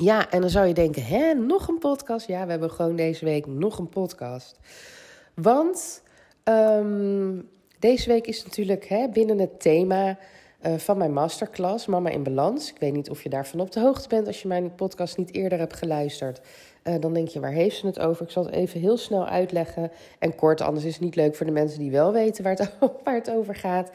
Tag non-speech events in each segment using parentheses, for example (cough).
Ja, en dan zou je denken, hè, nog een podcast? Ja, we hebben gewoon deze week nog een podcast. Want ehm, deze week is natuurlijk hè, binnen het thema uh, van mijn masterclass, Mama in Balans. Ik weet niet of je daarvan op de hoogte bent als je mijn podcast niet eerder hebt geluisterd. Uh, dan denk je, waar heeft ze het over? Ik zal het even heel snel uitleggen en kort, anders is het niet leuk voor de mensen die wel weten waar het, (laughs) waar het over gaat.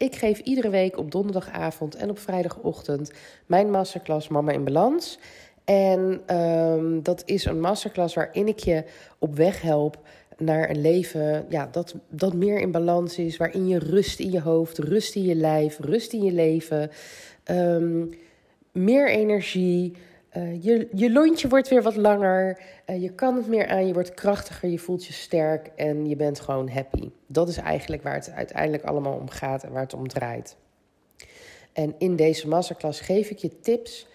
Ik geef iedere week op donderdagavond en op vrijdagochtend mijn masterclass Mama in Balans. En um, dat is een masterclass waarin ik je op weg help naar een leven ja, dat, dat meer in balans is. Waarin je rust in je hoofd, rust in je lijf, rust in je leven. Um, meer energie. Uh, je, je lontje wordt weer wat langer. Uh, je kan het meer aan. Je wordt krachtiger. Je voelt je sterk. En je bent gewoon happy. Dat is eigenlijk waar het uiteindelijk allemaal om gaat en waar het om draait. En in deze masterclass geef ik je tips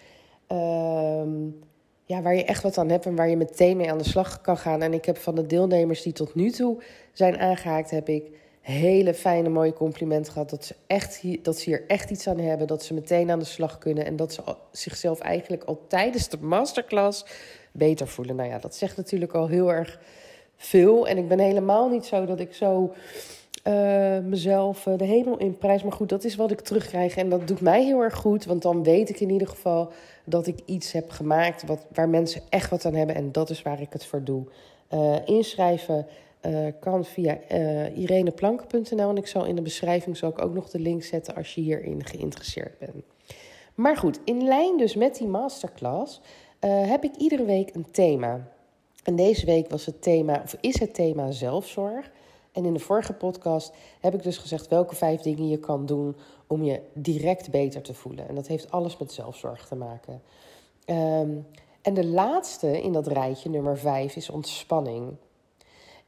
Um, ja, waar je echt wat aan hebt en waar je meteen mee aan de slag kan gaan. En ik heb van de deelnemers die tot nu toe zijn aangehaakt, heb ik hele fijne, mooie complimenten gehad. Dat ze, echt hier, dat ze hier echt iets aan hebben. Dat ze meteen aan de slag kunnen. En dat ze zichzelf eigenlijk al tijdens de masterclass beter voelen. Nou ja, dat zegt natuurlijk al heel erg veel. En ik ben helemaal niet zo dat ik zo uh, mezelf uh, de hemel in prijs. Maar goed, dat is wat ik terugkrijg. En dat doet mij heel erg goed. Want dan weet ik in ieder geval dat ik iets heb gemaakt wat, waar mensen echt wat aan hebben. En dat is waar ik het voor doe. Uh, inschrijven kan via ireneplanken.nl. En ik zal in de beschrijving zal ik ook nog de link zetten als je hierin geïnteresseerd bent. Maar goed, in lijn dus met die masterclass heb ik iedere week een thema. En deze week was het thema, of is het thema zelfzorg. En in de vorige podcast heb ik dus gezegd welke vijf dingen je kan doen om je direct beter te voelen. En dat heeft alles met zelfzorg te maken. Um, en de laatste in dat rijtje, nummer vijf, is ontspanning.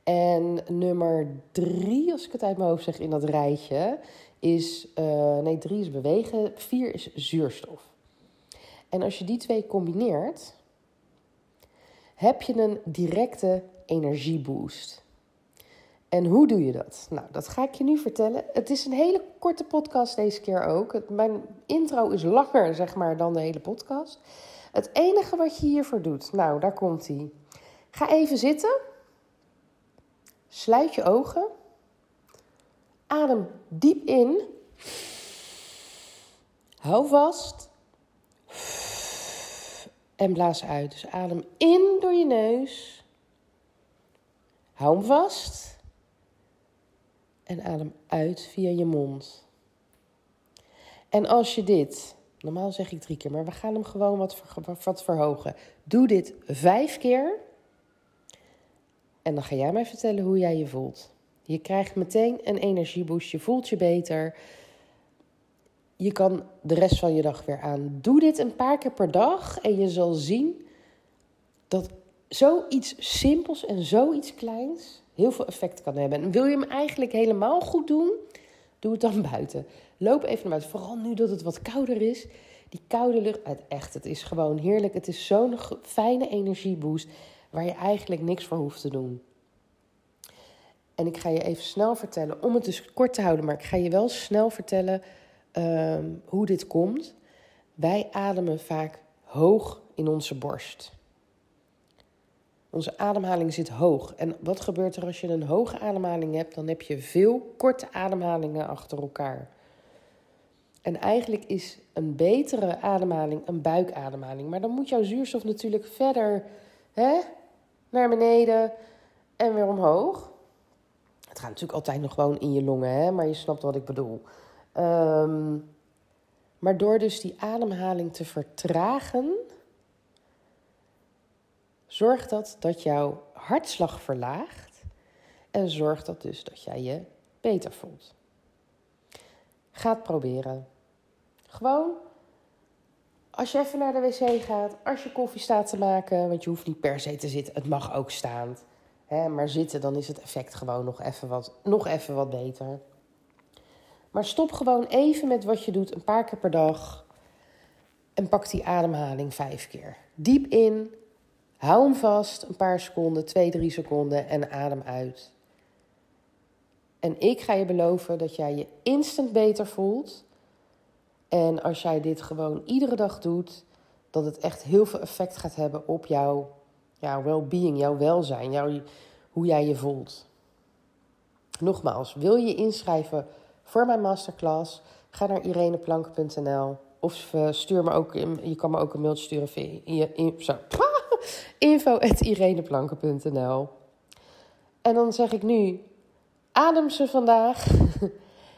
En nummer drie, als ik het uit mijn hoofd zeg in dat rijtje, is. Uh, nee, drie is bewegen. Vier is zuurstof. En als je die twee combineert, heb je een directe energieboost. En hoe doe je dat? Nou, dat ga ik je nu vertellen. Het is een hele korte podcast deze keer ook. mijn intro is langer, zeg maar, dan de hele podcast. Het enige wat je hiervoor doet, nou, daar komt hij. Ga even zitten. Sluit je ogen. Adem diep in. Hou vast. En blaas uit. Dus adem in door je neus. Hou hem vast en adem uit via je mond. En als je dit, normaal zeg ik drie keer, maar we gaan hem gewoon wat, wat verhogen. Doe dit vijf keer. En dan ga jij mij vertellen hoe jij je voelt. Je krijgt meteen een energieboost, je voelt je beter. Je kan de rest van je dag weer aan. Doe dit een paar keer per dag en je zal zien dat zoiets simpels en zoiets kleins heel veel effect kan hebben. En wil je hem eigenlijk helemaal goed doen, doe het dan (laughs) buiten. Loop even naar buiten. Vooral nu dat het wat kouder is. Die koude lucht, echt, het is gewoon heerlijk. Het is zo'n fijne energieboost waar je eigenlijk niks voor hoeft te doen. En ik ga je even snel vertellen, om het dus kort te houden, maar ik ga je wel snel vertellen uh, hoe dit komt. Wij ademen vaak hoog in onze borst. Onze ademhaling zit hoog. En wat gebeurt er als je een hoge ademhaling hebt? Dan heb je veel korte ademhalingen achter elkaar. En eigenlijk is een betere ademhaling een buikademhaling. Maar dan moet jouw zuurstof natuurlijk verder hè, naar beneden en weer omhoog. Het gaat natuurlijk altijd nog gewoon in je longen, hè, maar je snapt wat ik bedoel. Um, maar door dus die ademhaling te vertragen, Zorg dat dat jouw hartslag verlaagt en zorg dat dus dat jij je beter voelt. Ga het proberen. Gewoon Als je even naar de wc gaat, als je koffie staat te maken, want je hoeft niet per se te zitten, het mag ook staand. Hè, maar zitten, dan is het effect gewoon nog even, wat, nog even wat beter. Maar stop gewoon even met wat je doet, een paar keer per dag. En pak die ademhaling vijf keer. Diep in, hou hem vast, een paar seconden, twee, drie seconden en adem uit. En ik ga je beloven dat jij je instant beter voelt. En als jij dit gewoon iedere dag doet, dat het echt heel veel effect gaat hebben op jouw, jouw well-being, jouw welzijn, jouw, hoe jij je voelt. Nogmaals, wil je inschrijven voor mijn masterclass? Ga naar ireneplank.nl of eh, stuur me ook, je kan me ook een mailtje sturen via (laughs) info.ireneplanken.nl En dan zeg ik nu, adem ze vandaag.